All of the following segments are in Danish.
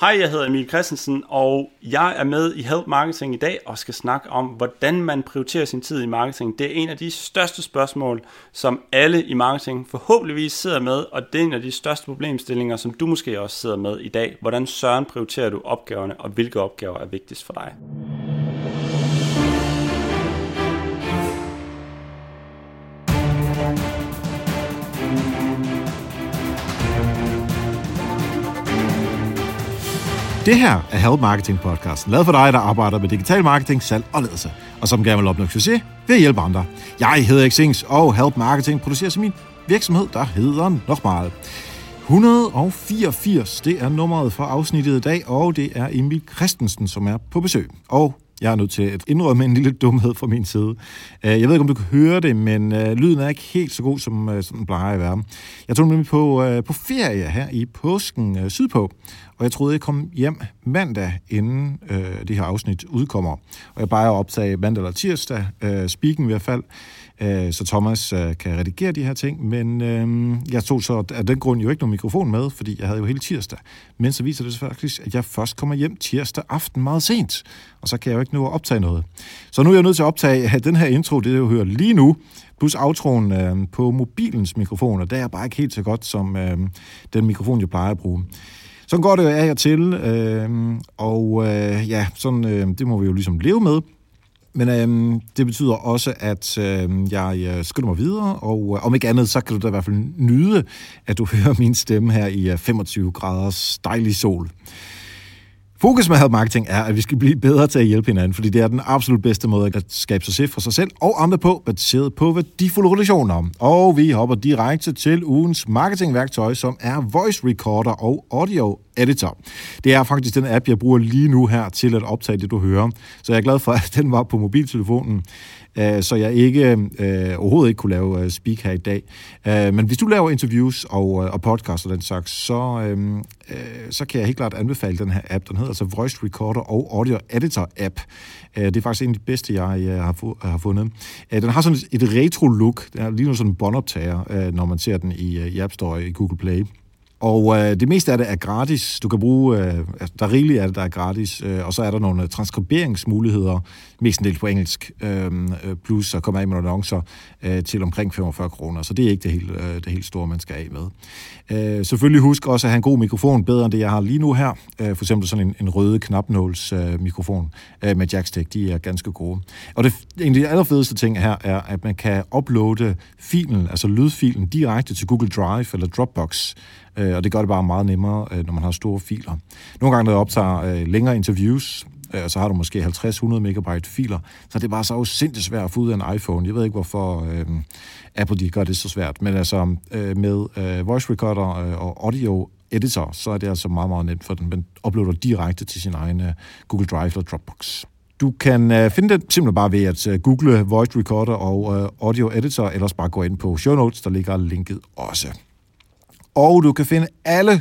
Hej, jeg hedder Emil Christensen, og jeg er med i Help Marketing i dag og skal snakke om, hvordan man prioriterer sin tid i marketing. Det er en af de største spørgsmål, som alle i marketing forhåbentligvis sidder med, og det er en af de største problemstillinger, som du måske også sidder med i dag. Hvordan søren prioriterer du opgaverne, og hvilke opgaver er vigtigst for dig? Det her er Help Marketing Podcast, lavet for dig, der arbejder med digital marketing, salg og ledelse, og som gerne vil opnå succes ved at hjælpe andre. Jeg hedder Xings, og Help Marketing producerer som min virksomhed, der hedder Nochmal. 184, det er nummeret for afsnittet i dag, og det er Emil Christensen, som er på besøg. Og jeg er nødt til at indrømme en lille dumhed fra min side. Øh, jeg ved ikke, om du kan høre det, men øh, lyden er ikke helt så god, som, øh, som den plejer at være. Jeg tog nemlig på, på ferie her i påsken sydpå, og jeg troede, jeg kom hjem mandag, inden øh, det her afsnit udkommer. Og jeg bare optage mandag eller tirsdag, øh, speaking i hvert fald, øh, så Thomas øh, kan redigere de her ting. Men øh, jeg tog så af den grund jo ikke nogen mikrofon med, fordi jeg havde jo hele tirsdag. Men så viser det sig faktisk, at jeg først kommer hjem tirsdag aften meget sent, og så kan jeg jo ikke nå at optage noget. Så nu er jeg nødt til at optage den her intro, det du hører lige nu, plus outroen øh, på mobilens mikrofon, og det er bare ikke helt så godt, som øh, den mikrofon, jeg plejer at bruge. Sådan går det jo af og til, øh, og øh, ja, sådan, øh, det må vi jo ligesom leve med. Men øh, det betyder også, at øhm, øh, jeg skynder mig videre, og øh, om ikke andet, så kan du da i hvert fald nyde, at du hører min stemme her i øh, 25 graders dejlig sol. Fokus med Help Marketing er, at vi skal blive bedre til at hjælpe hinanden, fordi det er den absolut bedste måde at skabe succes for sig selv og andre på, baseret på værdifulde relationer. Og vi hopper direkte til ugens marketingværktøj, som er Voice Recorder og Audio Editor. Det er faktisk den app, jeg bruger lige nu her til at optage det, du hører. Så jeg er glad for, at den var på mobiltelefonen. Øh, så jeg ikke øh, overhovedet ikke kunne lave øh, speak her i dag. Øh, men hvis du laver interviews og, øh, og podcast og den slags, så, øh, øh, så kan jeg helt klart anbefale den her app. Den hedder altså Voice Recorder og Audio Editor app. Øh, det er faktisk en af de bedste, jeg øh, har, fu- har fundet. Øh, den har sådan et retro-look. Den er lige nu sådan en båndoptager, øh, når man ser den i, øh, i App Store i Google Play. Og øh, det meste af det er gratis. Du kan bruge, øh, altså, der er rigeligt af det, der er gratis. Øh, og så er der nogle øh, transkriberingsmuligheder, mest en del på engelsk, øhm, øh, plus så kommer af med nogle annoncer øh, til omkring 45 kroner. Så det er ikke det helt, øh, det helt store, man skal af med. Øh, selvfølgelig husk også at have en god mikrofon, bedre end det, jeg har lige nu her. Øh, for eksempel sådan en, en røde knapnåls øh, mikrofon øh, med jackstick, de er ganske gode. Og det, en af de allerfedeste ting her er, at man kan uploade filen, altså lydfilen, direkte til Google Drive eller Dropbox. Øh, og det gør det bare meget nemmere, øh, når man har store filer. Nogle gange, når jeg optager øh, længere interviews, øh, så har du måske 50-100 megabyte filer, så det er bare så sindssygt svært at få ud af en iPhone. Jeg ved ikke, hvorfor øh, Apple de gør det så svært, men altså øh, med øh, voice recorder øh, og audio editor, så er det altså meget, meget nemt for den. Man uploader direkte til sin egen øh, Google Drive eller Dropbox. Du kan øh, finde det simpelthen bare ved at øh, google voice recorder og øh, audio editor, ellers bare gå ind på show notes, der ligger linket også. Og du kan finde alle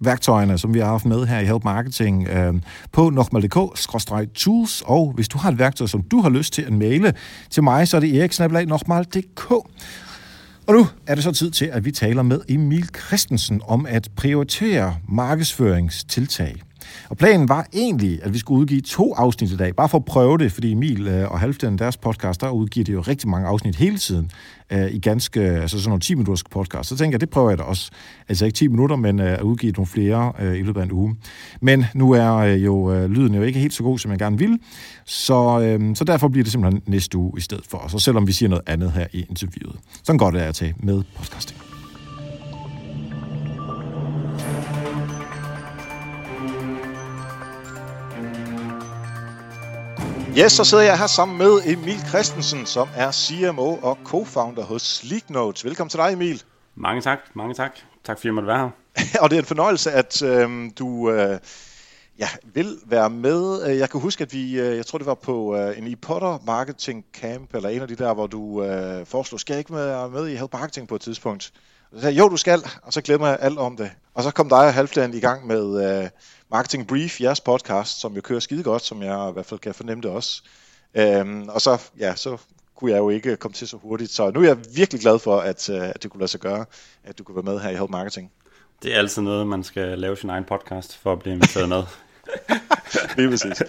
værktøjerne, som vi har haft med her i Help Marketing øh, på nokmal.dk-tools, og hvis du har et værktøj, som du har lyst til at maile til mig, så er det eriksnabelag.nokmal.dk. Og nu er det så tid til, at vi taler med Emil Christensen om at prioritere markedsføringstiltag. Og planen var egentlig, at vi skulle udgive to afsnit i dag, bare for at prøve det, fordi Emil øh, og Halvden, deres podcast, der udgiver det jo rigtig mange afsnit hele tiden øh, i ganske, altså sådan nogle 10 minutters podcast. Så tænker jeg, det prøver jeg da også. Altså ikke 10 minutter, men øh, at udgive nogle flere øh, i løbet af en uge. Men nu er øh, jo øh, lyden jo ikke helt så god, som jeg gerne vil, så, øh, så derfor bliver det simpelthen næste uge i stedet for. Så selvom vi siger noget andet her i interviewet. Sådan går det af til med podcasting. Yes, så sidder jeg her sammen med Emil Christensen, som er CMO og co-founder hos Sleeknotes. Velkommen til dig, Emil. Mange tak, mange tak. Tak fordi jeg måtte være her. og det er en fornøjelse, at øh, du øh, ja, vil være med. Jeg kan huske, at vi, øh, jeg tror det var på øh, en ePotter Marketing Camp, eller en af de der, hvor du øh, foreslog, skal jeg ikke med, med i Help Marketing på et tidspunkt? Så sagde jo, du skal, og så glemmer jeg alt om det. Og så kom dig og Halvdan i gang med øh, Marketing Brief, jeres podcast, som jo kører skide godt, som jeg i hvert fald kan fornemme det også. Øhm, og så, ja, så kunne jeg jo ikke komme til så hurtigt. Så nu er jeg virkelig glad for, at, øh, at det kunne lade sig gøre, at du kunne være med her i Help Marketing. Det er altid noget, man skal lave sin egen podcast for at blive inviteret med. Lige præcis.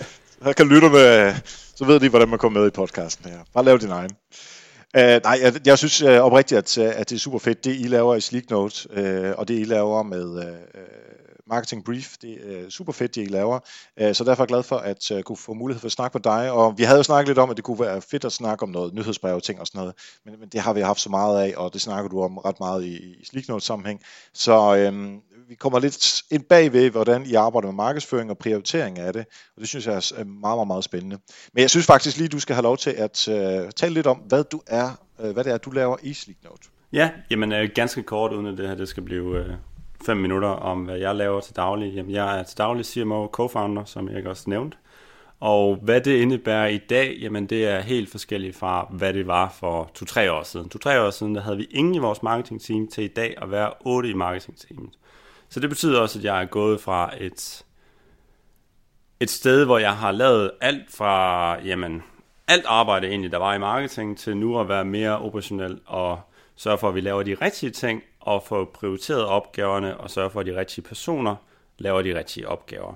Så kan lytterne, så ved de, hvordan man kommer med i podcasten her. Bare lav din egen. Uh, nej, jeg, jeg synes uh, oprigtigt, at, at det er super fedt, det I laver i Sleek Note, uh, og det I laver med uh, Marketing Brief. Det er super fedt, det I laver. Øh, så derfor er jeg glad for at øh, kunne få mulighed for at snakke med dig. Og vi havde jo snakket lidt om, at det kunne være fedt at snakke om noget nyhedsbrev og ting og sådan noget. Men, men det har vi haft så meget af, og det snakker du om ret meget i, i Sliknotes sammenhæng. Så øhm, vi kommer lidt ind bagved, hvordan I arbejder med markedsføring og prioritering af det. Og det synes jeg er meget, meget, meget spændende. Men jeg synes faktisk lige, du skal have lov til at øh, tale lidt om, hvad du er, øh, hvad det er, du laver i Sleeknote. Ja, jamen øh, ganske kort, uden at det her det skal blive øh, fem minutter om, hvad jeg laver til daglig. Jamen, jeg er til daglig CMO co-founder, som jeg også nævnt. Og hvad det indebærer i dag, jamen det er helt forskelligt fra, hvad det var for to-tre år siden. To-tre år siden, der havde vi ingen i vores marketingteam til i dag at være otte i marketingteamet. Så det betyder også, at jeg er gået fra et, et sted, hvor jeg har lavet alt fra, jamen, alt arbejde egentlig, der var i marketing, til nu at være mere operationel og sørge for, at vi laver de rigtige ting, og få prioriteret opgaverne og sørge for, at de rigtige personer laver de rigtige opgaver.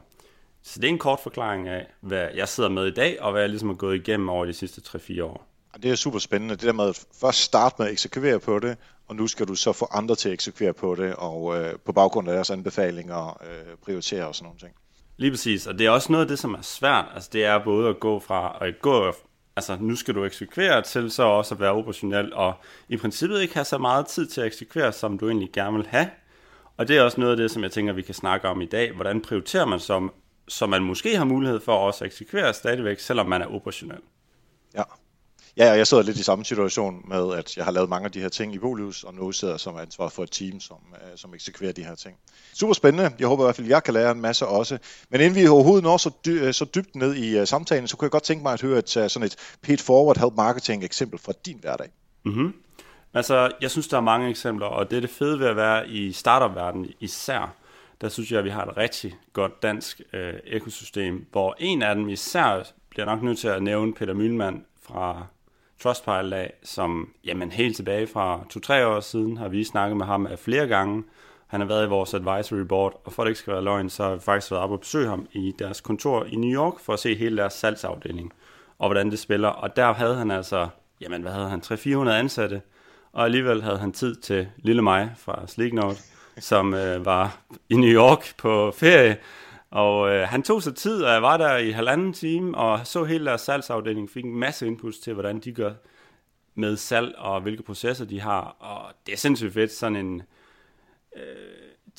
Så det er en kort forklaring af, hvad jeg sidder med i dag, og hvad jeg ligesom har gået igennem over de sidste 3-4 år. Det er super spændende. Det der med at først starte med at eksekvere på det, og nu skal du så få andre til at eksekvere på det, og øh, på baggrund af deres anbefalinger øh, prioritere og sådan nogle ting. Lige præcis, og det er også noget af det, som er svært. Altså det er både at gå fra at gå altså nu skal du eksekvere til så også at være operationel, og i princippet ikke have så meget tid til at eksekvere, som du egentlig gerne vil have. Og det er også noget af det, som jeg tænker, vi kan snakke om i dag. Hvordan prioriterer man som, så man måske har mulighed for også at eksekvere stadigvæk, selvom man er operationel. Ja. Ja, jeg sidder lidt i samme situation med, at jeg har lavet mange af de her ting i Bolius, og nu sidder jeg som ansvar for et team, som, øh, som eksekverer de her ting. Super spændende. Jeg håber i hvert fald, at jeg kan lære en masse også. Men inden vi overhovedet når så, dy- øh, så dybt ned i uh, samtalen, så kunne jeg godt tænke mig at høre et, sådan et paid forward help marketing eksempel fra din hverdag. Mm-hmm. Altså, jeg synes, der er mange eksempler, og det er det fede ved at være i startup-verdenen især. Der synes jeg, at vi har et rigtig godt dansk øh, økosystem, hvor en af dem især bliver nok nødt til at nævne Peter Mühlmann fra Trustpilot af, som jamen, helt tilbage fra to-tre år siden har vi snakket med ham af flere gange. Han har været i vores advisory board, og for at det ikke skal være løgn, så har vi faktisk været op og besøge ham i deres kontor i New York for at se hele deres salgsafdeling og hvordan det spiller. Og der havde han altså, jamen hvad havde han, 300-400 ansatte, og alligevel havde han tid til lille mig fra Sleeknote, som øh, var i New York på ferie, og øh, han tog sig tid, og jeg var der i halvanden time, og så hele deres salgsafdeling, fik en masse input til, hvordan de gør med salg, og hvilke processer de har. Og det er sindssygt fedt, sådan en øh,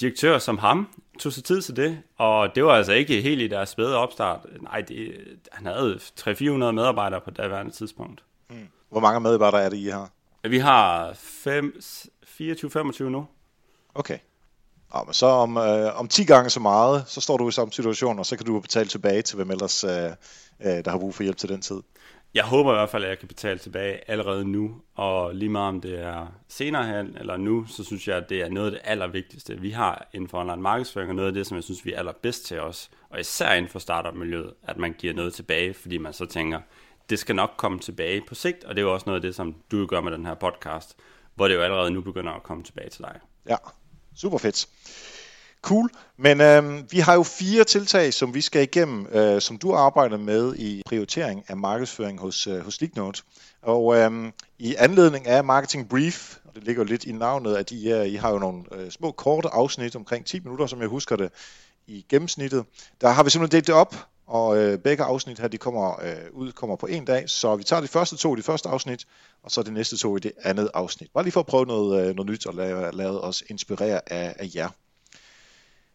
direktør som ham tog sig tid til det. Og det var altså ikke helt i deres spæde opstart. Nej, det, han havde 300-400 medarbejdere på daværende tidspunkt. Mm. Hvor mange medarbejdere er det, I har? Vi har 24-25 nu. Okay. Men så om, øh, om 10 gange så meget, så står du i samme situation, og så kan du betale tilbage til hvem ellers, øh, øh, der har brug for hjælp til den tid. Jeg håber i hvert fald, at jeg kan betale tilbage allerede nu, og lige meget om det er senere hen eller nu, så synes jeg, at det er noget af det allervigtigste, vi har inden for online markedsføring, og noget af det, som jeg synes, vi er allerbedst til os, og især inden for startup-miljøet, at man giver noget tilbage, fordi man så tænker, det skal nok komme tilbage på sigt, og det er jo også noget af det, som du gør med den her podcast, hvor det jo allerede nu begynder at komme tilbage til dig. Ja, super fedt. Cool, men øh, vi har jo fire tiltag, som vi skal igennem, øh, som du arbejder med i prioritering af markedsføring hos, øh, hos Lignote. Og øh, i anledning af Marketing Brief, og det ligger jo lidt i navnet, at I, er, I har jo nogle øh, små korte afsnit omkring 10 minutter, som jeg husker det, i gennemsnittet. Der har vi simpelthen delt det op, og øh, begge afsnit her, de kommer øh, ud kommer på en dag, så vi tager de første to i det første afsnit, og så de næste to i det andet afsnit. Bare lige for at prøve noget, øh, noget nyt og lade, lade os inspirere af, af jer.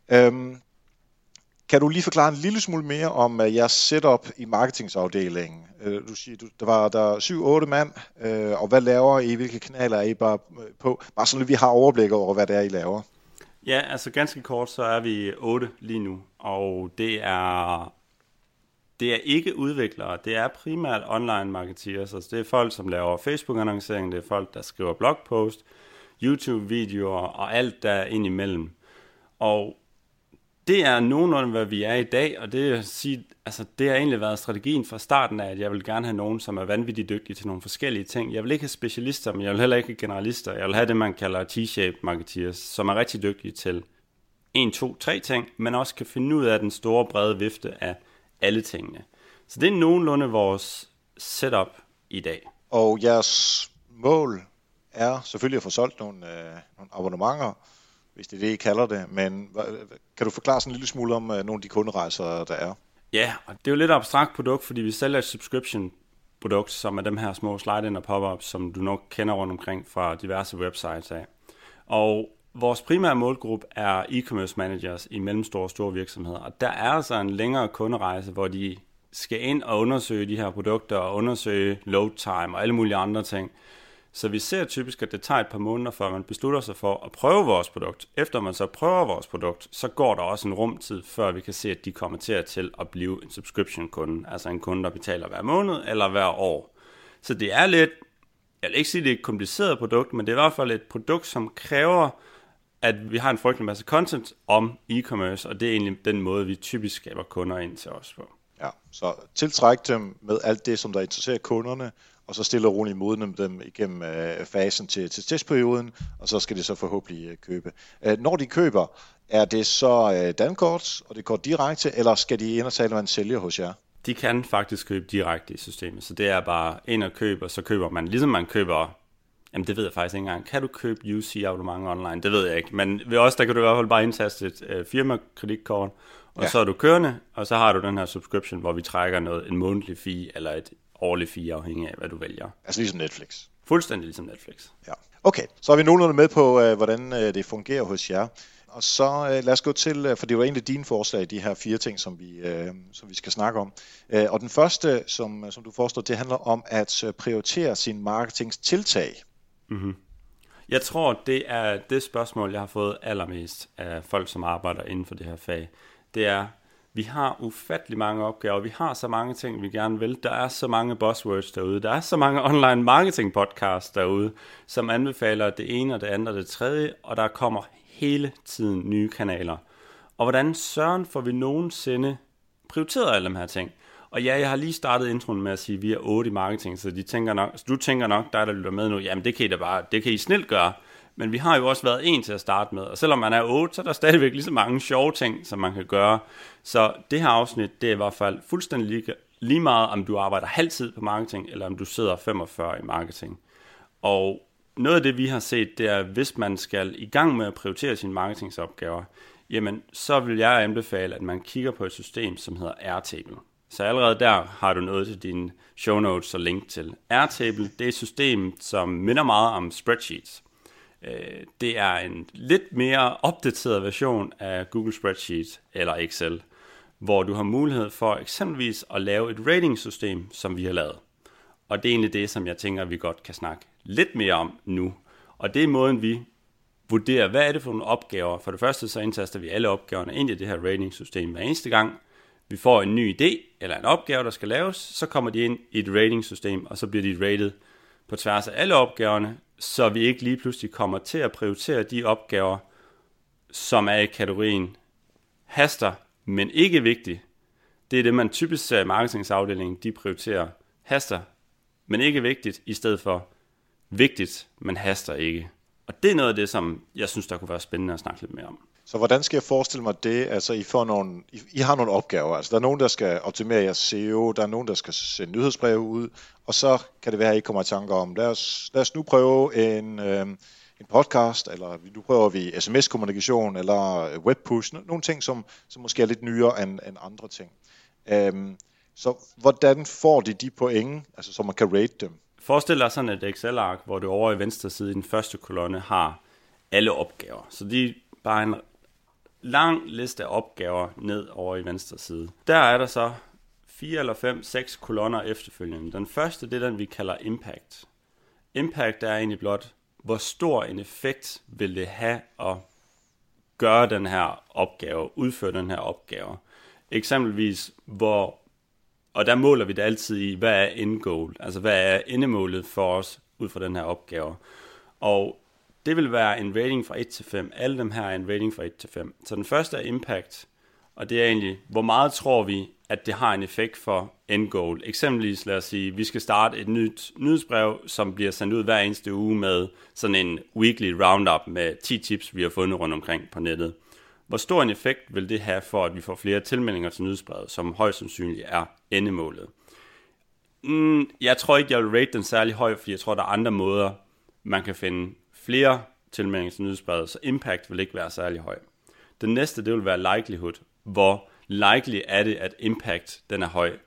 Øhm, kan du lige forklare en lille smule mere om uh, jeres setup i marketingsafdelingen? Uh, du siger, du, der var der 7-8 mand, uh, og hvad laver I? Hvilke kanaler er I bare på? Bare sådan, at vi har overblik over, hvad det er, I laver. Ja, altså ganske kort, så er vi 8 lige nu, og det er det er ikke udviklere, det er primært online marketeers, altså det er folk, som laver Facebook-annoncering, det er folk, der skriver blogpost, YouTube-videoer og alt der ind imellem. Og det er nogenlunde, hvad vi er i dag, og det, er sige, altså, det har egentlig været strategien fra starten af, at jeg vil gerne have nogen, som er vanvittigt dygtige til nogle forskellige ting. Jeg vil ikke have specialister, men jeg vil heller ikke have generalister. Jeg vil have det, man kalder T-shape marketeers, som er rigtig dygtige til en, to, tre ting, men også kan finde ud af den store brede vifte af alle tingene. Så det er nogenlunde vores setup i dag. Og jeres mål er selvfølgelig at få solgt nogle, øh, nogle abonnementer, hvis det er det, I kalder det. Men kan du forklare sådan en lille smule om øh, nogle af de kunderejser, der er? Ja, og det er jo lidt abstrakt produkt, fordi vi sælger et subscription produkt, som er dem her små slide-in og pop-ups, som du nok kender rundt omkring fra diverse websites af. Og vores primære målgruppe er e-commerce managers i mellemstore og store virksomheder, og der er altså en længere kunderejse, hvor de skal ind og undersøge de her produkter og undersøge load time og alle mulige andre ting. Så vi ser typisk, at det tager et par måneder, før man beslutter sig for at prøve vores produkt. Efter man så prøver vores produkt, så går der også en rumtid, før vi kan se, at de kommer til at blive en subscription-kunde. Altså en kunde, der betaler hver måned eller hver år. Så det er lidt, jeg vil ikke sige, at det er et kompliceret produkt, men det er i hvert fald et produkt, som kræver, at vi har en frygtelig masse content om e-commerce, og det er egentlig den måde, vi typisk skaber kunder ind til os på. Ja, så tiltræk dem med alt det, som der interesserer kunderne, og så stille og roligt modne dem igennem øh, fasen til, til testperioden, og så skal de så forhåbentlig øh, købe. Øh, når de køber, er det så øh, Dankort, og det går direkte, eller skal de ind og tale med en sælger hos jer? De kan faktisk købe direkte i systemet, så det er bare ind og købe, og så køber man, ligesom man køber Jamen det ved jeg faktisk ikke engang. Kan du købe UC abonnement online? Det ved jeg ikke. Men ved os, der kan du i hvert fald bare indtaste et øh, firmakreditkort, og ja. så er du kørende, og så har du den her subscription, hvor vi trækker noget, en månedlig fee, eller et årlig fee, afhængig af, hvad du vælger. Altså ligesom Netflix? Fuldstændig ligesom Netflix. Ja. Okay, så er vi nogenlunde med på, øh, hvordan øh, det fungerer hos jer. Og så øh, lad os gå til, øh, for det var egentlig dine forslag, de her fire ting, som vi, øh, som vi skal snakke om. Øh, og den første, som, som du forestår, det handler om at øh, prioritere sin marketingstiltag. Mm-hmm. Jeg tror, det er det spørgsmål, jeg har fået allermest af folk, som arbejder inden for det her fag. Det er, vi har ufattelig mange opgaver, vi har så mange ting, vi gerne vil. Der er så mange buzzwords derude, der er så mange online marketing podcasts derude, som anbefaler det ene og det andet og det tredje, og der kommer hele tiden nye kanaler. Og hvordan søren får vi nogensinde prioriteret alle de her ting? Og ja, jeg har lige startet introen med at sige, at vi er 8 i marketing, så de tænker nok, så du tænker nok, dig der lytter med nu, jamen det kan I da bare, det kan I snilt gøre. Men vi har jo også været en til at starte med, og selvom man er 8, så er der stadigvæk lige så mange sjove ting, som man kan gøre. Så det her afsnit, det er i hvert fald fuldstændig lige, lige meget, om du arbejder halvtid på marketing, eller om du sidder 45 i marketing. Og noget af det, vi har set, det er, hvis man skal i gang med at prioritere sine marketingsopgaver, jamen så vil jeg anbefale, at man kigger på et system, som hedder Airtable. Så allerede der har du noget til dine show notes og link til. Airtable, det er et system, som minder meget om spreadsheets. Øh, det er en lidt mere opdateret version af Google Spreadsheet eller Excel, hvor du har mulighed for eksempelvis at lave et ratingsystem, som vi har lavet. Og det er egentlig det, som jeg tænker, vi godt kan snakke lidt mere om nu. Og det er måden, vi vurderer, hvad er det for nogle opgaver. For det første så indtaster vi alle opgaverne ind i det her ratingsystem hver eneste gang, vi får en ny idé eller en opgave, der skal laves, så kommer de ind i et ratingsystem, og så bliver de rated på tværs af alle opgaverne, så vi ikke lige pludselig kommer til at prioritere de opgaver, som er i kategorien haster, men ikke vigtig. Det er det, man typisk ser i marketingsafdelingen, de prioriterer haster, men ikke vigtigt, i stedet for vigtigt, men haster ikke. Og det er noget af det, som jeg synes, der kunne være spændende at snakke lidt mere om. Så hvordan skal jeg forestille mig det? Altså, I, får nogle, I, I har nogle opgaver. Altså, der er nogen, der skal optimere jeres SEO, der er nogen, der skal sende nyhedsbreve ud, og så kan det være, at I kommer i tanker om, lad os, lad os nu prøve en, øh, en podcast, eller nu prøver vi sms-kommunikation, eller øh, webpush, nogle ting, som, som måske er lidt nyere end, end andre ting. Øhm, så hvordan får de de point, altså, så man kan rate dem? Forestil dig sådan et Excel-ark, hvor du over i venstre side i den første kolonne har alle opgaver. Så de bare en lang liste af opgaver ned over i venstre side. Der er der så fire eller fem, seks kolonner efterfølgende. Den første, det er den, vi kalder impact. Impact er egentlig blot, hvor stor en effekt vil det have at gøre den her opgave, udføre den her opgave. Eksempelvis, hvor, og der måler vi det altid i, hvad er end goal, altså hvad er endemålet for os ud fra den her opgave. Og det vil være en rating fra 1 til 5. Alle dem her er en rating fra 1 til 5. Så den første er impact, og det er egentlig, hvor meget tror vi, at det har en effekt for end goal. Eksempelvis, lad os sige, vi skal starte et nyt nyhedsbrev, som bliver sendt ud hver eneste uge med sådan en weekly roundup med 10 tips, vi har fundet rundt omkring på nettet. hvor stor en effekt vil det have for, at vi får flere tilmeldinger til nyhedsbrevet, som højst sandsynligt er endemålet? Mm, jeg tror ikke, jeg vil rate den særlig højt, fordi jeg tror, der er andre måder, man kan finde flere tilmeldinger til nyhedsbrevet, så impact vil ikke være særlig høj. Den næste, det vil være likelihood. Hvor likely er det, at impact den er høj?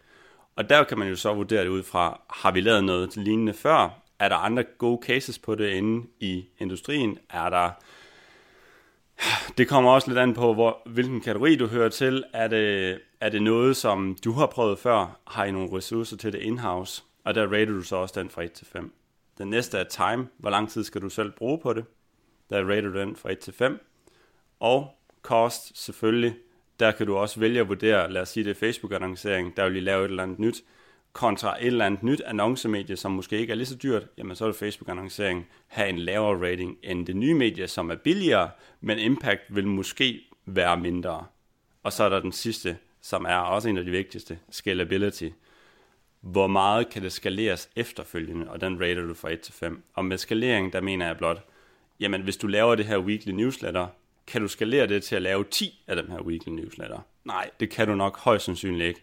Og der kan man jo så vurdere det ud fra, har vi lavet noget lignende før? Er der andre gode cases på det inde i industrien? Er der... Det kommer også lidt an på, hvor, hvilken kategori du hører til. Er det, er det noget, som du har prøvet før? Har I nogle ressourcer til det in-house? Og der rater du så også den fra 1 til 5. Den næste er time. Hvor lang tid skal du selv bruge på det? Der rater du den fra 1 til 5. Og cost, selvfølgelig. Der kan du også vælge at vurdere, lad os sige det er Facebook-annoncering, der vil lige lave et eller andet nyt, kontra et eller andet nyt annoncemedie, som måske ikke er lige så dyrt, jamen så vil Facebook-annoncering have en lavere rating end det nye medie, som er billigere, men impact vil måske være mindre. Og så er der den sidste, som er også en af de vigtigste, scalability. Hvor meget kan det skaleres efterfølgende, og den rater du fra 1 til 5. Og med skalering, der mener jeg blot, jamen hvis du laver det her weekly newsletter, kan du skalere det til at lave 10 af dem her weekly newsletter? Nej, det kan du nok højst sandsynligt ikke.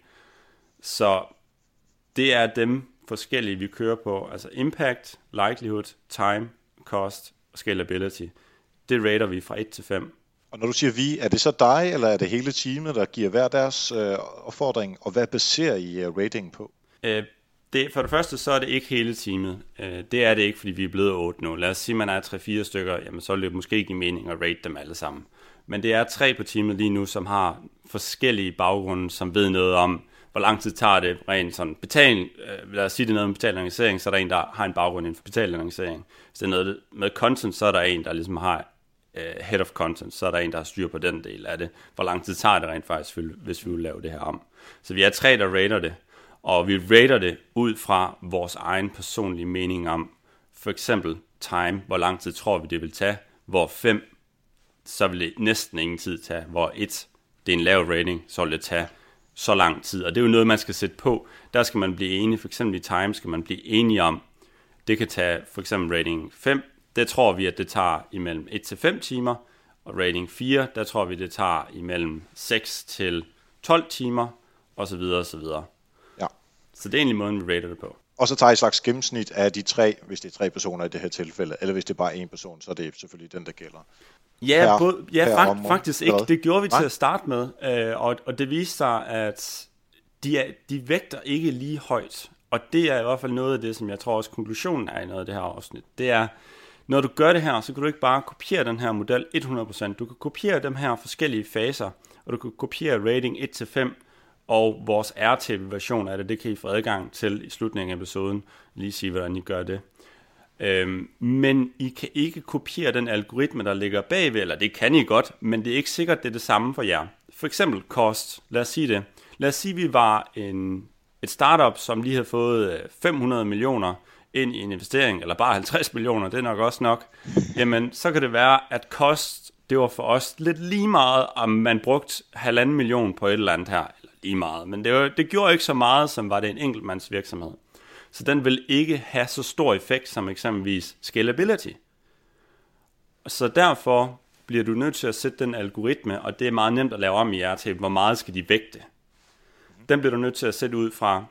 Så det er dem forskellige, vi kører på. Altså impact, likelihood, time, cost og scalability. Det rater vi fra 1 til 5. Og når du siger vi, er det så dig, eller er det hele teamet, der giver hver deres øh, opfordring, og hvad baserer I øh, uh, rating på? Øh, det, for det første, så er det ikke hele teamet. Øh, det er det ikke, fordi vi er blevet 8 nu. Lad os sige, at man er 3-4 stykker, jamen så vil det måske ikke give mening at rate dem alle sammen. Men det er tre på teamet lige nu, som har forskellige baggrunde, som ved noget om, hvor lang tid tager det rent sådan betaling, øh, lad os sige det er noget med annoncering, så er der en, der har en baggrund inden for betalinganisering. Hvis det er noget med content, så er der en, der ligesom har øh, head of content, så er der en, der har styr på den del af det. Hvor lang tid tager det rent faktisk, hvis vi vil lave det her om. Så vi er tre, der rater det og vi rater det ud fra vores egen personlige mening om, for eksempel time, hvor lang tid tror vi det vil tage, hvor 5, så vil det næsten ingen tid tage, hvor 1, det er en lav rating, så vil det tage så lang tid, og det er jo noget, man skal sætte på. Der skal man blive enig, for eksempel i time skal man blive enige om, det kan tage for eksempel rating 5, det tror vi, at det tager imellem 1 til 5 timer, og rating 4, der tror vi, det tager imellem 6 til 12 timer, osv. osv. Så det er egentlig måden, vi rater det på. Og så tager I slags gennemsnit af de tre, hvis det er tre personer i det her tilfælde, eller hvis det er bare en person, så er det selvfølgelig den, der gælder. Ja, per, både, ja per fakt, faktisk ikke. Det gjorde vi Nej. til at starte med, øh, og, og det viste sig, at de, er, de vægter ikke lige højt. Og det er i hvert fald noget af det, som jeg tror også konklusionen er i noget af det her afsnit. Det er, når du gør det her, så kan du ikke bare kopiere den her model 100%. Du kan kopiere dem her forskellige faser, og du kan kopiere rating 1-5, og vores RTV-version af det, det kan I få adgang til i slutningen af episoden. Lige sige, hvordan I gør det. Øhm, men I kan ikke kopiere den algoritme, der ligger bagved, eller det kan I godt, men det er ikke sikkert, det er det samme for jer. For eksempel kost, Lad os sige det. Lad os sige, vi var en, et startup, som lige havde fået øh, 500 millioner ind i en investering, eller bare 50 millioner, det er nok også nok. Jamen, så kan det være, at kost, det var for os lidt lige meget, om man brugte halvanden million på et eller andet her, lige meget. Men det, var, det gjorde ikke så meget, som var det en enkeltmandsvirksomhed. Så den vil ikke have så stor effekt som eksempelvis scalability. Så derfor bliver du nødt til at sætte den algoritme, og det er meget nemt at lave om i RT, hvor meget skal de vægte. Den bliver du nødt til at sætte ud fra,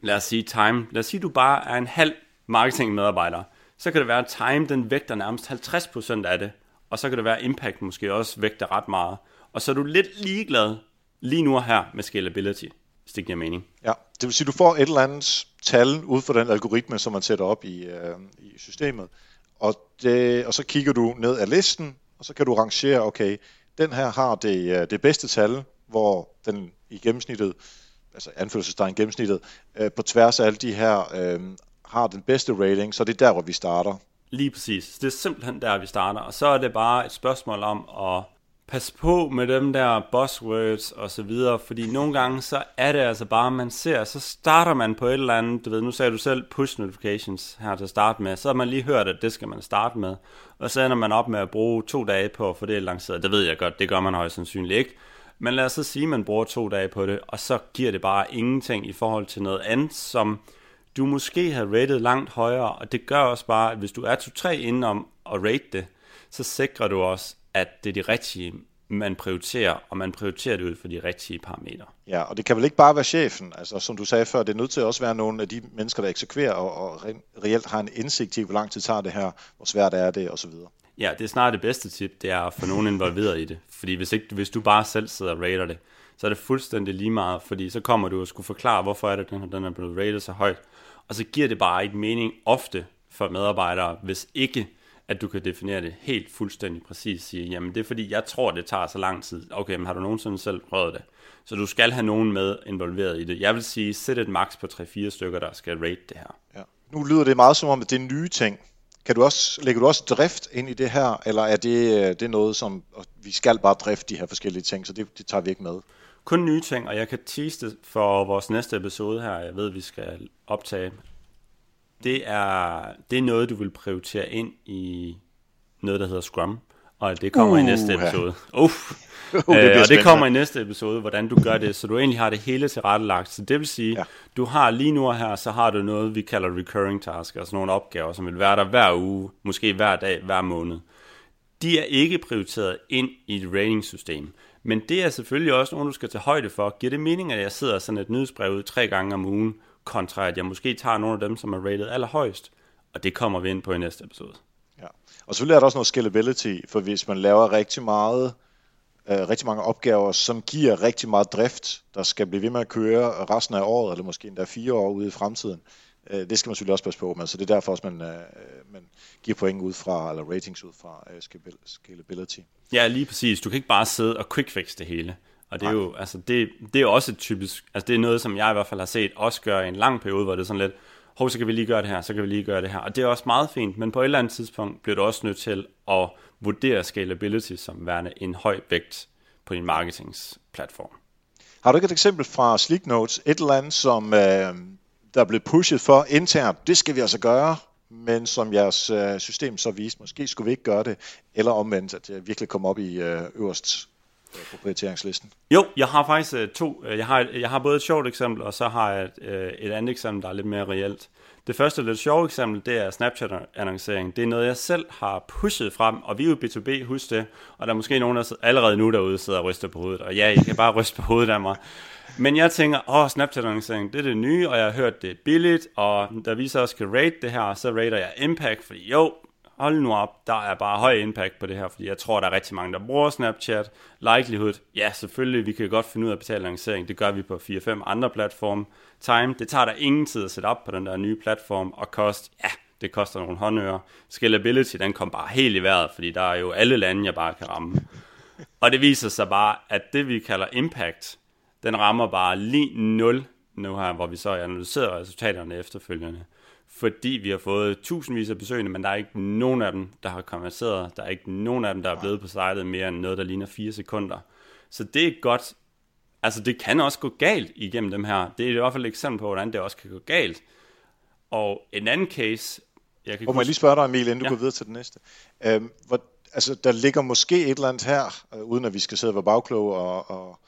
lad os sige time. Lad os sige, du bare er en halv marketingmedarbejder. Så kan det være, at time den vægter nærmest 50% af det, og så kan det være, at impact måske også vægter ret meget. Og så er du lidt ligeglad lige nu og her med scalability, hvis det giver mening. Ja, det vil sige, at du får et eller andet tal ud fra den algoritme, som man sætter op i, øh, i systemet, og, det, og så kigger du ned ad listen, og så kan du rangere, okay, den her har det, øh, det bedste tal, hvor den i gennemsnittet, altså anførselstegn gennemsnittet, øh, på tværs af alle de her, øh, har den bedste rating, så det er der, hvor vi starter. Lige præcis. Det er simpelthen der, vi starter. Og så er det bare et spørgsmål om at pas på med dem der buzzwords og så videre, fordi nogle gange så er det altså bare, man ser, så starter man på et eller andet, du ved, nu sagde du selv push notifications her til at starte med, så har man lige hørt, at det skal man starte med, og så ender man op med at bruge to dage på at få det lanceret. Det ved jeg godt, det gør man højst sandsynligt ikke, men lad os så sige, at man bruger to dage på det, og så giver det bare ingenting i forhold til noget andet, som du måske har rated langt højere, og det gør også bare, at hvis du er to-tre indenom at rate det, så sikrer du også, at det er de rigtige man prioriterer, og man prioriterer det ud for de rigtige parametre. Ja, og det kan vel ikke bare være chefen. Altså, som du sagde før, det er nødt til at også være nogle af de mennesker, der eksekverer og, og reelt har en indsigt i, hvor lang tid tager det her, hvor svært er det, osv. Ja, det er snart det bedste tip, det er at få nogen involveret i det. Fordi hvis, ikke, hvis du bare selv sidder og rater det, så er det fuldstændig lige meget, fordi så kommer du og skulle forklare, hvorfor er det, den, den er blevet rated så højt. Og så giver det bare ikke mening ofte for medarbejdere, hvis ikke at du kan definere det helt fuldstændig præcis. Sige, jamen det er fordi, jeg tror, det tager så lang tid. Okay, men har du nogensinde selv prøvet det? Så du skal have nogen med involveret i det. Jeg vil sige, sæt et max på 3-4 stykker, der skal rate det her. Ja. Nu lyder det meget som om, at det er nye ting. Kan du også, lægger du også drift ind i det her, eller er det, øh, det er noget, som vi skal bare drifte de her forskellige ting, så det, det tager vi ikke med? Kun nye ting, og jeg kan tease det for vores næste episode her, jeg ved, vi skal optage. Det er, det er noget, du vil prioritere ind i noget, der hedder Scrum, og det kommer uh, i næste episode. Ja. Uh. Uh, det og det kommer i næste episode, hvordan du gør det, så du egentlig har det hele tilrettelagt. Så det vil sige, ja. du har lige nu her, så har du noget, vi kalder recurring task, altså nogle opgaver, som vil være der hver uge, måske hver dag, hver måned. De er ikke prioriteret ind i et rating-system. Men det er selvfølgelig også nogen, du skal tage højde for. Giver det mening, at jeg sidder sådan et nyhedsbrev ud tre gange om ugen, kontra at jeg måske tager nogle af dem, som er rated allerhøjst? Og det kommer vi ind på i næste episode. Ja. Og selvfølgelig er der også noget scalability, for hvis man laver rigtig meget, øh, rigtig mange opgaver, som giver rigtig meget drift, der skal blive ved med at køre resten af året, eller måske endda fire år ude i fremtiden, øh, det skal man selvfølgelig også passe på med, så det er derfor også, man, øh, man giver point ud fra, eller ratings ud fra øh, scalability. Ja, lige præcis. Du kan ikke bare sidde og quickfix det hele. Og det er jo, altså det, det er også et typisk, altså det er noget, som jeg i hvert fald har set også gøre i en lang periode, hvor det er sådan lidt, hov, så kan vi lige gøre det her, så kan vi lige gøre det her. Og det er også meget fint, men på et eller andet tidspunkt bliver du også nødt til at vurdere scalability som værende en høj vægt på din marketingsplatform. Har du ikke et eksempel fra Sleek Notes, et eller andet, som øh, der er blevet pushet for internt, det skal vi altså gøre, men som jeres øh, system så viste, måske skulle vi ikke gøre det, eller omvendt, at det virkelig kommer op i øh, øverst Øh, på prioriteringslisten? Jo, jeg har faktisk øh, to. Øh, jeg har, jeg har både et sjovt eksempel, og så har jeg et, et andet eksempel, der er lidt mere reelt. Det første lidt sjove eksempel, det er Snapchat-annoncering. Det er noget, jeg selv har pushet frem, og vi er jo B2B, husk det. Og der er måske nogen, der allerede nu derude sidder og ryster på hovedet. Og ja, jeg kan bare ryste på hovedet af mig. Men jeg tænker, åh, Snapchat-annoncering, det er det nye, og jeg har hørt, det er billigt, og der vi så også rate det her, så rater jeg impact, fordi jo, hold nu op, der er bare høj impact på det her, fordi jeg tror, der er rigtig mange, der bruger Snapchat. Likelihood, ja, selvfølgelig, vi kan godt finde ud af at betale lancering, det gør vi på 4-5 andre platforme. Time, det tager der ingen tid at sætte op på den der nye platform, og kost, ja, det koster nogle håndører. Scalability, den kom bare helt i vejret, fordi der er jo alle lande, jeg bare kan ramme. Og det viser sig bare, at det vi kalder impact, den rammer bare lige 0 nu her, hvor vi så analyserer resultaterne efterfølgende. Fordi vi har fået tusindvis af besøgende, men der er ikke nogen af dem, der har konverseret. Der er ikke nogen af dem, der er blevet på sitet mere end noget, der ligner 4 sekunder. Så det er godt. Altså det kan også gå galt igennem dem her. Det er i hvert fald et eksempel på, hvordan det også kan gå galt. Og en anden case, jeg kan... Og må jeg lige spørge dig, Emil, inden du ja. går videre til den næste. Øhm, hvor, altså, der ligger måske et eller andet her, øh, uden at vi skal sidde og være bagkloge og, og,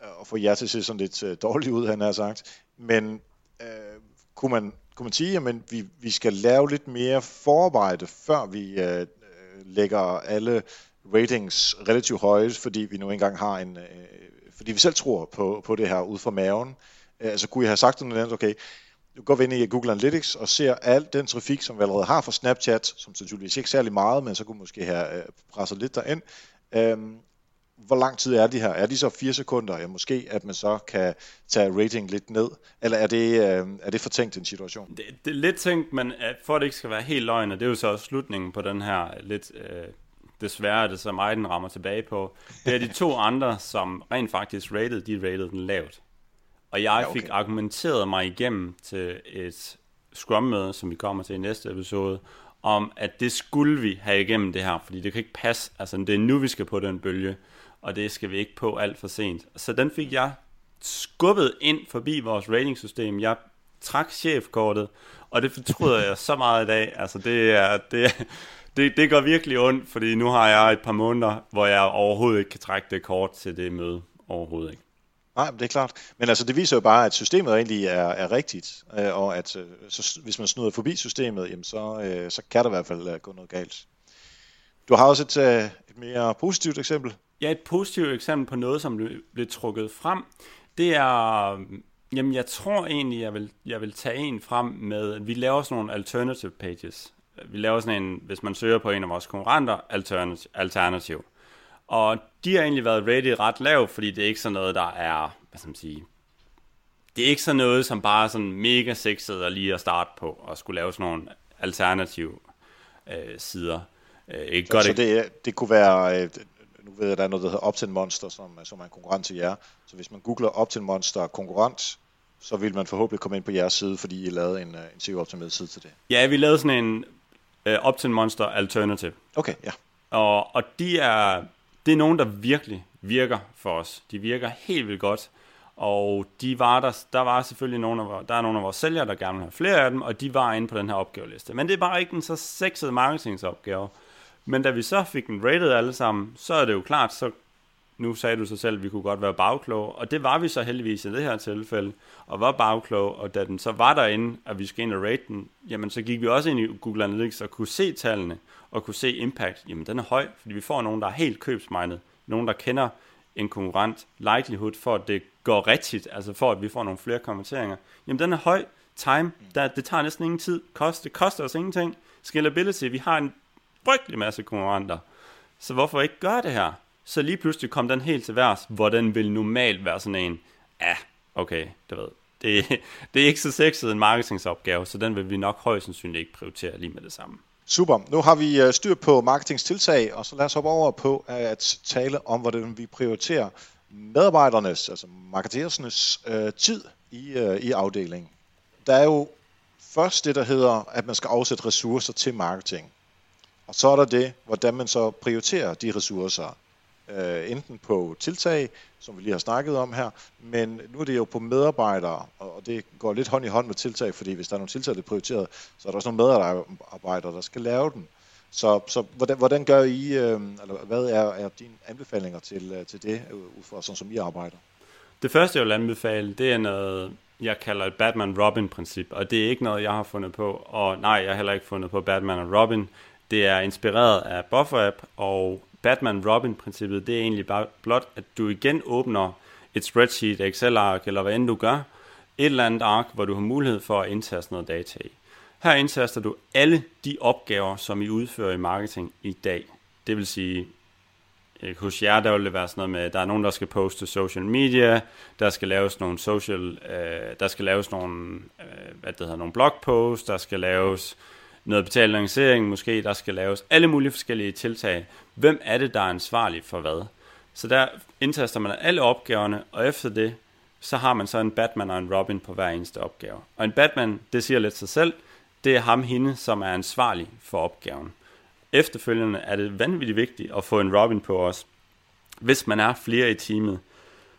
og få jer til at se sådan lidt øh, dårligt ud, han har sagt. Men øh, kunne, man, kunne man sige, at vi, vi skal lave lidt mere forarbejde, før vi øh, øh, lægger alle ratings relativt høje, fordi vi nu engang har en... Øh, fordi vi selv tror på, på det her ud fra maven. Øh, altså kunne jeg have sagt noget andet, okay, nu går vi ind i Google Analytics og ser al den trafik, som vi allerede har fra Snapchat, som sandsynligvis ikke særlig meget, men så kunne måske have øh, presset lidt derind. Øhm, hvor lang tid er de her? Er de så 4 sekunder? Ja, måske at man så kan tage rating lidt ned? Eller er det, øh, er det for tænkt en situation? Det, det er lidt tænkt, men for at det ikke skal være helt løgn, og det er jo så slutningen på den her lidt... Øh, desværre det mig, den rammer tilbage på. Det er de to andre, som rent faktisk rated, de rated den lavt. Og jeg ja, okay. fik argumenteret mig igennem til et Scrum-møde, som vi kommer til i næste episode, om at det skulle vi have igennem det her, fordi det kan ikke passe, altså det er nu, vi skal på den bølge og det skal vi ikke på alt for sent. Så den fik jeg skubbet ind forbi vores ratingsystem. Jeg trak chefkortet, og det fortryder jeg så meget i dag. Altså det er, det, det, det går virkelig ondt, fordi nu har jeg et par måneder, hvor jeg overhovedet ikke kan trække det kort til det møde. Overhovedet ikke. Nej, det er klart. Men altså, det viser jo bare, at systemet egentlig er, er rigtigt, øh, og at øh, så, hvis man snuder forbi systemet, jamen så, øh, så kan der i hvert fald øh, gå noget galt. Du har også et, øh, et mere positivt eksempel Ja, et positivt eksempel på noget, som blev trukket frem, det er, jamen jeg tror egentlig, jeg vil, jeg vil tage en frem med, vi laver sådan nogle alternative pages. Vi laver sådan en, hvis man søger på en af vores konkurrenter, alternativ. alternativ. Og de har egentlig været rated ret lavt, fordi det er ikke sådan noget, der er, hvad skal man sige, det er ikke sådan noget, som bare er sådan mega sexet at lige at starte på, og skulle lave sådan nogle alternative øh, sider. Øh, ikke så, godt, så det, det kunne være, øh, nu ved jeg, der er noget, der hedder Optin Monster, som, som er en konkurrent til jer. Så hvis man googler Optin Monster konkurrent, så vil man forhåbentlig komme ind på jeres side, fordi I lavede en, øh, en SEO-optimeret side til det. Ja, vi lavede sådan en uh, Optin Monster Alternative. Okay, ja. Og, og de er, det er nogen, der virkelig virker for os. De virker helt vildt godt. Og de var der, der var selvfølgelig nogle af, der er nogle af vores sælgere, der gerne vil have flere af dem, og de var inde på den her opgaveliste. Men det er bare ikke en så sexet marketingsopgave. Men da vi så fik den rated alle sammen, så er det jo klart, så nu sagde du så selv, at vi kunne godt være bagkloge, og det var vi så heldigvis i det her tilfælde, og var bagkloge, og da den så var derinde, at vi skal ind og rate den, jamen så gik vi også ind i Google Analytics og kunne se tallene, og kunne se impact, jamen den er høj, fordi vi får nogen, der er helt købsmindet, nogen, der kender en konkurrent, likelihood for, at det går rigtigt, altså for, at vi får nogle flere kommenteringer, jamen den er høj, time, der, det tager næsten ingen tid, kost, det koster os ingenting, scalability, vi har en frygtelig masse konkurrenter, så hvorfor ikke gøre det her? Så lige pludselig kom den helt til værs, hvor den vil normalt være sådan en, ja, okay, det ved det, det er ikke så sexet en marketingsopgave, så den vil vi nok højst sandsynligt ikke prioritere lige med det samme. Super. Nu har vi øh, styr på marketingstiltag, og så lad os hoppe over på at tale om, hvordan vi prioriterer medarbejdernes, altså marketerernes øh, tid i, øh, i afdelingen. Der er jo først det, der hedder, at man skal afsætte ressourcer til marketing. Og så er der det, hvordan man så prioriterer de ressourcer. Øh, enten på tiltag, som vi lige har snakket om her, men nu er det jo på medarbejdere, og det går lidt hånd i hånd med tiltag, fordi hvis der er nogle tiltag, der er prioriteret, så er der også nogle medarbejdere, der skal lave dem. Så, så hvordan, hvordan gør I, øh, eller hvad er, er dine anbefalinger til, øh, til det, øh, ud fra sådan som I arbejder? Det første, jeg vil anbefale, det er noget, jeg kalder et Batman-Robin-princip, og det er ikke noget, jeg har fundet på, og nej, jeg har heller ikke fundet på Batman og Robin. Det er inspireret af Buffer App, og Batman-Robin-princippet, det er egentlig bare blot, at du igen åbner et spreadsheet, Excel-ark, eller hvad end du gør, et eller andet ark, hvor du har mulighed for at indtaste noget data i. Her indtaster du alle de opgaver, som I udfører i marketing i dag. Det vil sige, øh, hos jer, der vil det være sådan noget med, der er nogen, der skal poste social media, der skal laves nogle social, øh, der skal laves nogle, øh, hvad det hedder, nogle blogposts, der skal laves noget betalt annoncering, måske, der skal laves alle mulige forskellige tiltag. Hvem er det, der er ansvarlig for hvad? Så der indtaster man alle opgaverne, og efter det, så har man så en Batman og en Robin på hver eneste opgave. Og en Batman, det siger lidt sig selv, det er ham hende, som er ansvarlig for opgaven. Efterfølgende er det vanvittigt vigtigt at få en Robin på os. Hvis man er flere i teamet,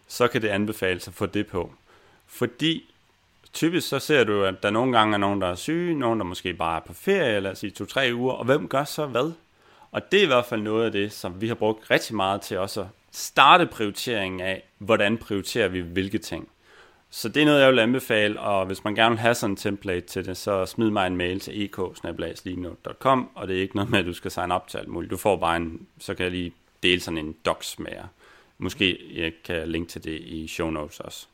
så kan det anbefales at få det på. Fordi typisk så ser du, at der nogle gange er nogen, der er syge, nogen, der måske bare er på ferie, eller sige to-tre uger, og hvem gør så hvad? Og det er i hvert fald noget af det, som vi har brugt rigtig meget til også at starte prioriteringen af, hvordan prioriterer vi hvilke ting. Så det er noget, jeg vil anbefale, og hvis man gerne vil have sådan en template til det, så smid mig en mail til ek og det er ikke noget med, at du skal signe op til alt muligt. Du får bare en, så kan jeg lige dele sådan en docs med jer. Måske jeg kan linke til det i show notes også.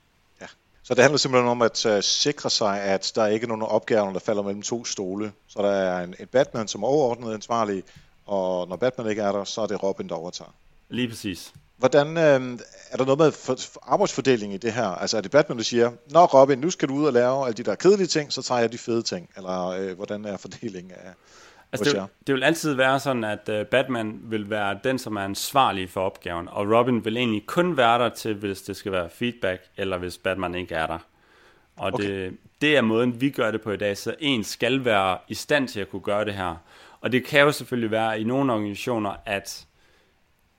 Så det handler simpelthen om at uh, sikre sig, at der ikke er nogen opgaver, der falder mellem to stole. Så der er en, en Batman, som er overordnet ansvarlig, og når Batman ikke er der, så er det Robin, der overtager. Lige præcis. Hvordan, øh, er der noget med for, for arbejdsfordeling i det her? Altså er det Batman, der siger, Nå Robin, nu skal du ud og lave alle de der kedelige ting, så tager jeg de fede ting? Eller øh, hvordan er fordelingen af Altså det, det vil altid være sådan, at uh, Batman vil være den, som er ansvarlig for opgaven, og Robin vil egentlig kun være der til, hvis det skal være feedback, eller hvis Batman ikke er der. Og okay. det, det er måden, vi gør det på i dag, så en skal være i stand til at kunne gøre det her. Og det kan jo selvfølgelig være i nogle organisationer, at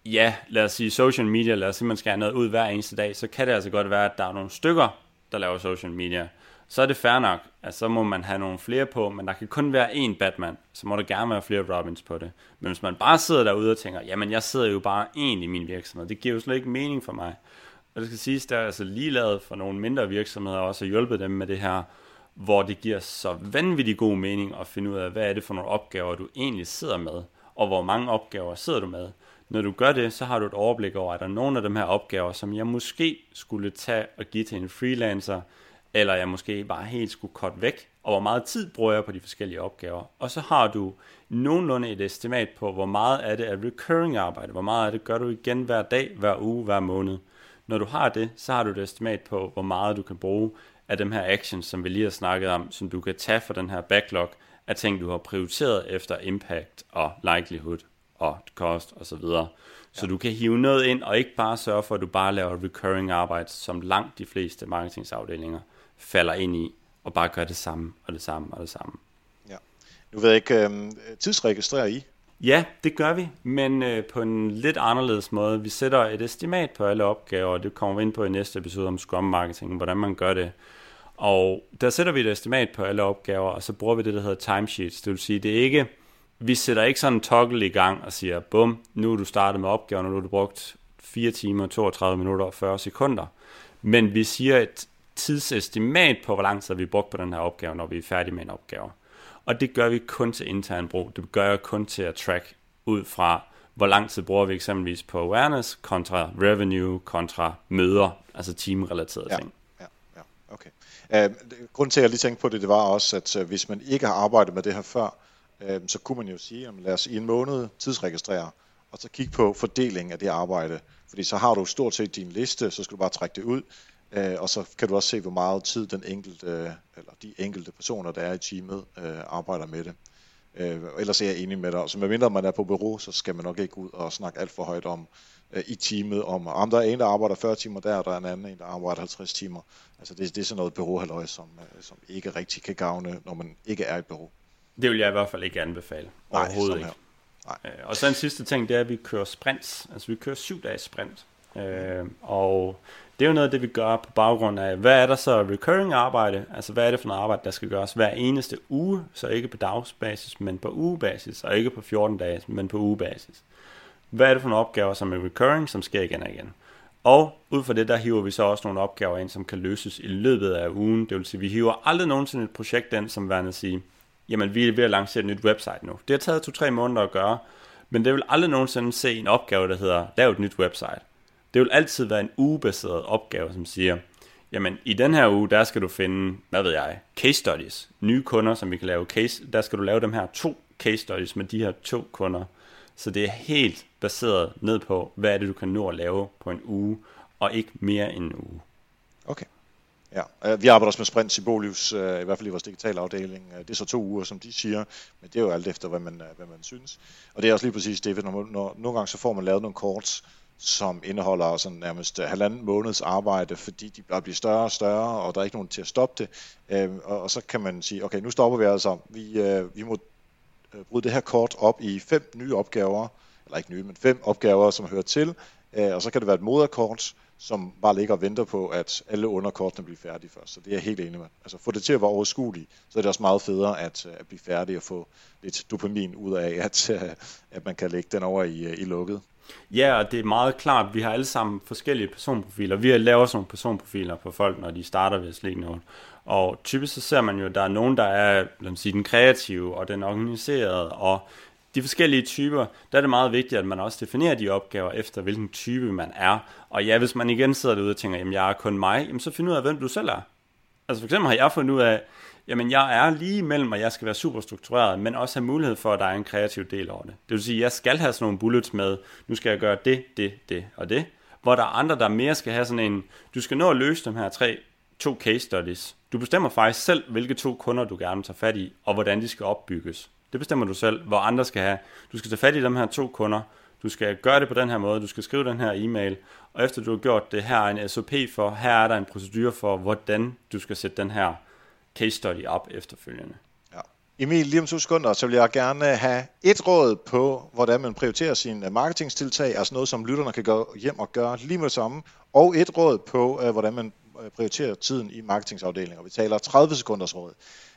ja, lad os sige social media, lad os sige, man skal have noget ud hver eneste dag, så kan det altså godt være, at der er nogle stykker, der laver social media. Så er det fair nok, at så må man have nogle flere på, men der kan kun være én Batman, så må der gerne være flere Robins på det. Men hvis man bare sidder derude og tænker, jamen jeg sidder jo bare én i min virksomhed, det giver jo slet ikke mening for mig. Og det skal siges, der er altså lige lavet for nogle mindre virksomheder også at hjælpe dem med det her, hvor det giver så vanvittig god mening at finde ud af, hvad er det for nogle opgaver, du egentlig sidder med, og hvor mange opgaver sidder du med. Når du gør det, så har du et overblik over, at der er nogle af de her opgaver, som jeg måske skulle tage og give til en freelancer, eller jeg måske bare helt skulle korte væk, og hvor meget tid bruger jeg på de forskellige opgaver. Og så har du nogenlunde et estimat på, hvor meget af det er recurring arbejde, hvor meget af det gør du igen hver dag, hver uge, hver måned. Når du har det, så har du et estimat på, hvor meget du kan bruge af dem her actions, som vi lige har snakket om, som du kan tage for den her backlog af ting, du har prioriteret efter impact og likelihood og cost osv. Så, videre. så ja. du kan hive noget ind, og ikke bare sørge for, at du bare laver recurring arbejde, som langt de fleste marketingsafdelinger falder ind i, og bare gør det samme, og det samme, og det samme. Ja. Nu ved jeg ikke, øh, tidsregistrerer I? Ja, det gør vi, men øh, på en lidt anderledes måde. Vi sætter et estimat på alle opgaver, og det kommer vi ind på i næste episode om Scrum Marketing, hvordan man gør det. Og der sætter vi et estimat på alle opgaver, og så bruger vi det, der hedder timesheets. Det vil sige, det er ikke, vi sætter ikke sådan en toggle i gang og siger, bum, nu er du startet med opgaven, og nu har du brugt 4 timer, 32 minutter og 40 sekunder. Men vi siger et tidsestimat på, hvor lang tid vi brugt på den her opgave, når vi er færdige med en opgave. Og det gør vi kun til intern brug. Det gør jeg kun til at track ud fra, hvor lang tid bruger vi eksempelvis på awareness kontra revenue kontra møder, altså teamrelaterede ja. ting. Ja, ja, okay. Uh, grunden til, at jeg lige tænkte på det, det var også, at uh, hvis man ikke har arbejdet med det her før, uh, så kunne man jo sige, at lad os i en måned tidsregistrere, og så kigge på fordelingen af det arbejde. Fordi så har du stort set din liste, så skal du bare trække det ud, Øh, og så kan du også se, hvor meget tid den enkelte, eller de enkelte personer, der er i teamet, øh, arbejder med det. Øh, ellers er jeg enig med dig. Så medmindre man er på bureau, så skal man nok ikke ud og snakke alt for højt om øh, i teamet, om, om der er en, der arbejder 40 timer der, og der er en anden, en, der arbejder 50 timer. Altså det, det er sådan noget bureauhalløj, som, øh, som ikke rigtig kan gavne, når man ikke er i bureau. Det vil jeg i hvert fald ikke anbefale. Nej, overhovedet ikke. Nej. Og så en sidste ting, det er, at vi kører sprints. Altså vi kører syv dages sprint. Øh, og det er jo noget af det, vi gør på baggrund af, hvad er der så recurring arbejde, altså hvad er det for noget arbejde, der skal gøres hver eneste uge, så ikke på dagsbasis, men på ugebasis, og ikke på 14 dage, men på ugebasis. Hvad er det for nogle opgaver, som er recurring, som sker igen og igen? Og ud fra det, der hiver vi så også nogle opgaver ind, som kan løses i løbet af ugen. Det vil sige, vi hiver aldrig nogensinde et projekt ind, som værende at sige, jamen vi er ved at lancere et nyt website nu. Det har taget to-tre måneder at gøre, men det vil aldrig nogensinde se en opgave, der hedder, lav et nyt website. Det vil altid være en ugebaseret opgave, som siger, jamen i den her uge, der skal du finde, hvad ved jeg, case studies, nye kunder, som vi kan lave case, der skal du lave dem her to case studies med de her to kunder. Så det er helt baseret ned på, hvad er det, du kan nå at lave på en uge, og ikke mere end en uge. Okay. Ja, øh, vi arbejder også med sprints i øh, Bolivs, i hvert fald i vores digitale afdeling. Øh, det er så to uger, som de siger, men det er jo alt efter, hvad man, hvad man synes. Og det er også lige præcis det, når, når nogle gange så får man lavet nogle kort, som indeholder sådan nærmest øh, halvanden måneds arbejde, fordi de bare bliver større og større, og der er ikke nogen til at stoppe det. Øh, og, og så kan man sige, okay, nu stopper vi altså. Vi, øh, vi må øh, bryde det her kort op i fem nye opgaver, eller ikke nye, men fem opgaver, som hører til, øh, og så kan det være et moderkort, som bare ligger og venter på, at alle underkortene bliver færdige først. Så det er jeg helt enig med. Altså få det til at være overskueligt, så er det også meget federe at, øh, at blive færdig og få lidt dopamin ud af, at, at man kan lægge den over i, i lukket. Ja, og det er meget klart, vi har alle sammen forskellige personprofiler. Vi har lavet sådan nogle personprofiler på folk, når de starter ved Sleek noget. Og typisk så ser man jo, at der er nogen, der er lad os sige, den kreative og den organiserede, og de forskellige typer, der er det meget vigtigt, at man også definerer de opgaver efter, hvilken type man er. Og ja, hvis man igen sidder derude og tænker, jamen jeg er kun mig, jamen så find ud af, hvem du selv er. Altså for eksempel har jeg fundet ud af, jamen jeg er lige mellem, at jeg skal være super struktureret, men også have mulighed for, at der er en kreativ del over det. Det vil sige, at jeg skal have sådan nogle bullets med, nu skal jeg gøre det, det, det og det, hvor der er andre, der mere skal have sådan en, du skal nå at løse dem her tre, to case studies. Du bestemmer faktisk selv, hvilke to kunder du gerne tager fat i, og hvordan de skal opbygges. Det bestemmer du selv, hvor andre skal have. Du skal tage fat i dem her to kunder, du skal gøre det på den her måde, du skal skrive den her e-mail, og efter du har gjort det, her er en SOP for, her er der en procedure for, hvordan du skal sætte den her case study op efterfølgende. Ja. Emil, lige om to sekunder, så vil jeg gerne have et råd på, hvordan man prioriterer sine marketingstiltag, altså noget, som lytterne kan gå hjem og gøre lige med det samme, og et råd på, øh, hvordan man øh, prioriterer tiden i marketingsafdelingen. Vi taler 30 sekunders råd.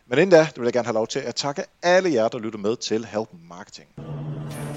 Men inden da, vil jeg gerne have lov til at takke alle jer, der lytter med til Help Marketing.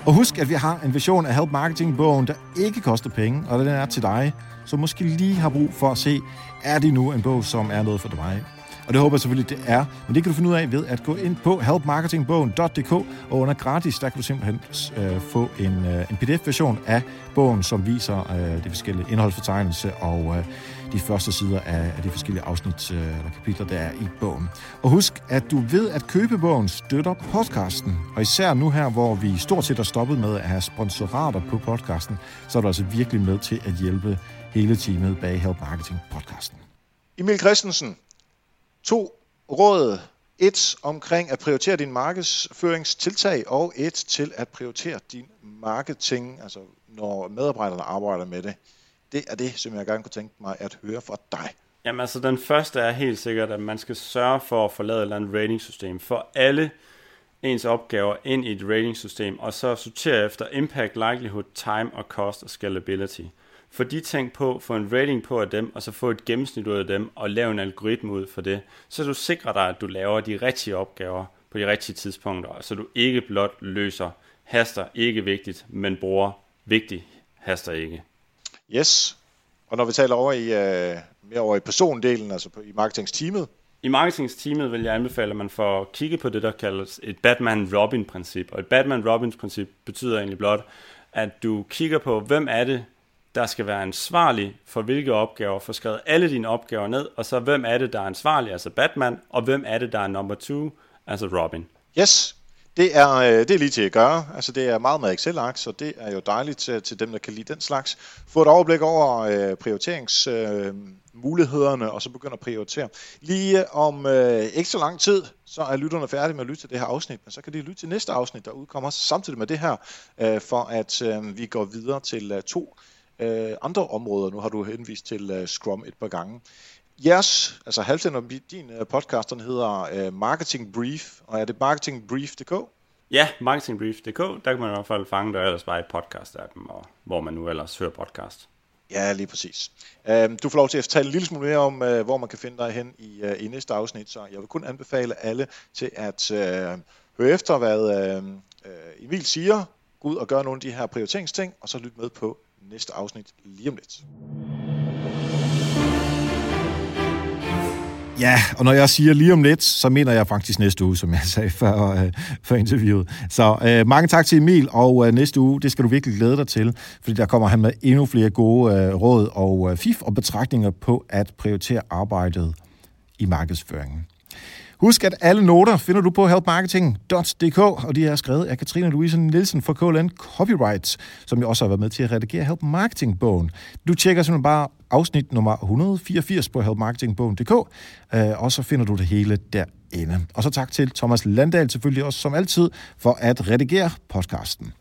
Og husk, at vi har en version af Help Marketing-bogen, der ikke koster penge, og den er til dig, som måske lige har brug for at se, er det nu en bog, som er noget for dig. Og det håber jeg selvfølgelig, det er. Men det kan du finde ud af ved at gå ind på helpmarketingbogen.dk, og under gratis, der kan du simpelthen øh, få en, øh, en pdf-version af bogen, som viser øh, de forskellige indholdsfortegnelse og øh, de første sider af, af de forskellige afsnit øh, eller kapitler, der er i bogen. Og husk, at du ved at købe bogen støtter podcasten. Og især nu her, hvor vi stort set er stoppet med at have sponsorater på podcasten, så er du altså virkelig med til at hjælpe hele teamet bag Help Marketing podcasten. Emil Christensen, to råd. Et omkring at prioritere din markedsføringstiltag, og et til at prioritere din marketing, altså når medarbejderne arbejder med det. Det er det, som jeg gerne kunne tænke mig at høre fra dig. Jamen altså, den første er helt sikkert, at man skal sørge for at forlade et eller andet ratingsystem for alle ens opgaver ind i et ratingsystem, og så sortere efter impact, likelihood, time og cost og scalability. Få de ting på, få en rating på af dem, og så få et gennemsnit ud af dem, og lave en algoritme ud for det, så du sikrer dig, at du laver de rigtige opgaver på de rigtige tidspunkter, så du ikke blot løser haster ikke vigtigt, men bruger vigtigt haster ikke. Yes. Og når vi taler over i, uh, mere over i persondelen, altså på, i marketingsteamet, i marketingsteamet vil jeg anbefale, at man får kigget på det, der kaldes et Batman-Robin-princip. Og et Batman-Robin-princip betyder egentlig blot, at du kigger på, hvem er det, der skal være ansvarlig for hvilke opgaver, få skrevet alle dine opgaver ned, og så hvem er det, der er ansvarlig, altså Batman, og hvem er det, der er number two, altså Robin. Yes, det er, øh, det er lige til at gøre. Altså, det er meget med Excel-ark, så det er jo dejligt til, til dem, der kan lide den slags. Få et overblik over øh, prioriteringsmulighederne, øh, og så begynde at prioritere. Lige om øh, ikke så lang tid, så er lytterne færdige med at lytte til det her afsnit, men så kan de lytte til næste afsnit, der udkommer samtidig med det her, øh, for at øh, vi går videre til øh, to øh, andre områder. Nu har du henvist til øh, Scrum et par gange. Jeres, altså halvdelen af din uh, podcast, den hedder uh, Marketing Brief, og er det marketingbrief.dk? Ja, marketingbrief.dk, der kan man i hvert fald fange det ellers bare i podcast-appen, og hvor man nu ellers hører podcast. Ja, lige præcis. Uh, du får lov til at fortælle en lille smule mere om, uh, hvor man kan finde dig hen i, uh, i næste afsnit, så jeg vil kun anbefale alle til at uh, høre efter, hvad uh, uh, Emil siger, gå ud og gøre nogle af de her prioriteringsting, og så lyt med på næste afsnit lige om lidt. Ja, og når jeg siger lige om lidt, så mener jeg faktisk næste uge, som jeg sagde før, øh, før interviewet. Så øh, mange tak til Emil, og øh, næste uge, det skal du virkelig glæde dig til, fordi der kommer han med endnu flere gode øh, råd og øh, fif og betragtninger på at prioritere arbejdet i markedsføringen. Husk, at alle noter finder du på helpmarketing.dk, og de er skrevet af Katrine Louise Nielsen fra KLN Copyright, som jo også har været med til at redigere Help Marketing-bogen. Du tjekker simpelthen bare afsnit nummer 184 på helpmarketingbogen.dk, øh, og så finder du det hele derinde. Og så tak til Thomas Landahl selvfølgelig også som altid for at redigere podcasten.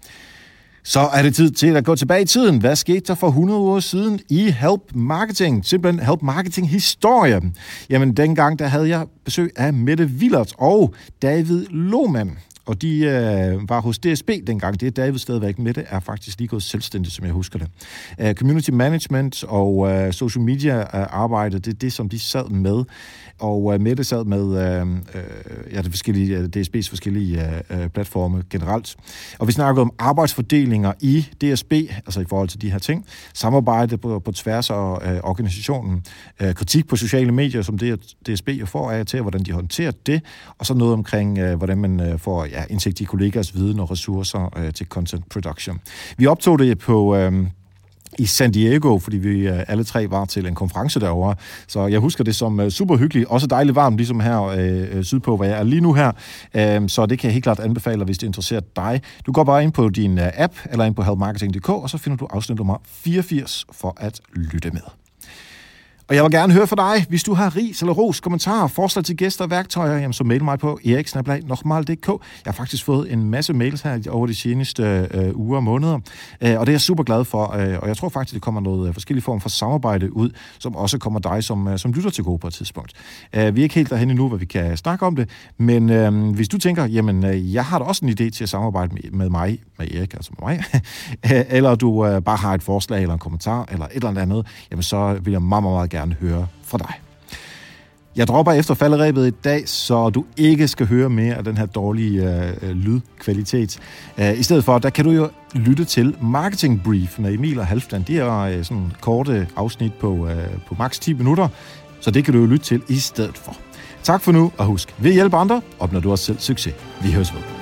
Så er det tid til at gå tilbage i tiden. Hvad skete der for 100 år siden i Help Marketing? Simpelthen Help Marketing historie. Jamen, dengang der havde jeg besøg af Mette Willert og David Lohmann og de øh, var hos DSB dengang. Det er David stadigvæk med det, er faktisk lige gået selvstændigt, som jeg husker det. Øh, community management og øh, social media øh, arbejde, det er det, som de sad med. Og øh, Mette sad med øh, øh, ja, de forskellige, øh, DSB's forskellige øh, øh, platforme generelt. Og vi snakkede om arbejdsfordelinger i DSB, altså i forhold til de her ting. Samarbejde på, på tværs af øh, organisationen. Øh, kritik på sociale medier, som det DSB får af til, hvordan de håndterer det. Og så noget omkring, øh, hvordan man øh, får ja, indsigt i kollegers viden og ressourcer øh, til content production. Vi optog det på... Øh, i San Diego, fordi vi øh, alle tre var til en konference derovre. Så jeg husker det som øh, super hyggeligt. Også dejligt varmt, ligesom her øh, øh, sydpå, hvor jeg er lige nu her. Øh, så det kan jeg helt klart anbefale, hvis det interesserer dig. Du går bare ind på din app, eller ind på helpmarketing.dk, og så finder du afsnit nummer 84 for at lytte med. Og jeg vil gerne høre fra dig. Hvis du har ris eller ros, kommentarer, forslag til gæster og værktøjer, jamen, så mail mig på eriksnablag.dk. Jeg har faktisk fået en masse mails her over de seneste øh, uger og måneder, øh, og det er jeg super glad for. Øh, og jeg tror faktisk, det kommer noget øh, forskellige form for samarbejde ud, som også kommer dig som, øh, som lytter til gode på et tidspunkt. Øh, vi er ikke helt derhen endnu, hvor vi kan snakke om det, men øh, hvis du tænker, jamen, øh, jeg har da også en idé til at samarbejde med, med mig, med Erik, altså med mig, eller du øh, bare har et forslag eller en kommentar, eller et eller andet, jamen så vil jeg meget, meget, meget gerne høre fra dig. Jeg dropper efter falderæbet i dag, så du ikke skal høre mere af den her dårlige øh, øh lydkvalitet. Øh, I stedet for, der kan du jo lytte til Marketing Brief med Emil og Halfdan. Det er øh, sådan korte afsnit på, øh, på maks 10 minutter, så det kan du jo lytte til i stedet for. Tak for nu, og husk, ved at hjælpe andre, opnår du også selv succes. Vi høres ved.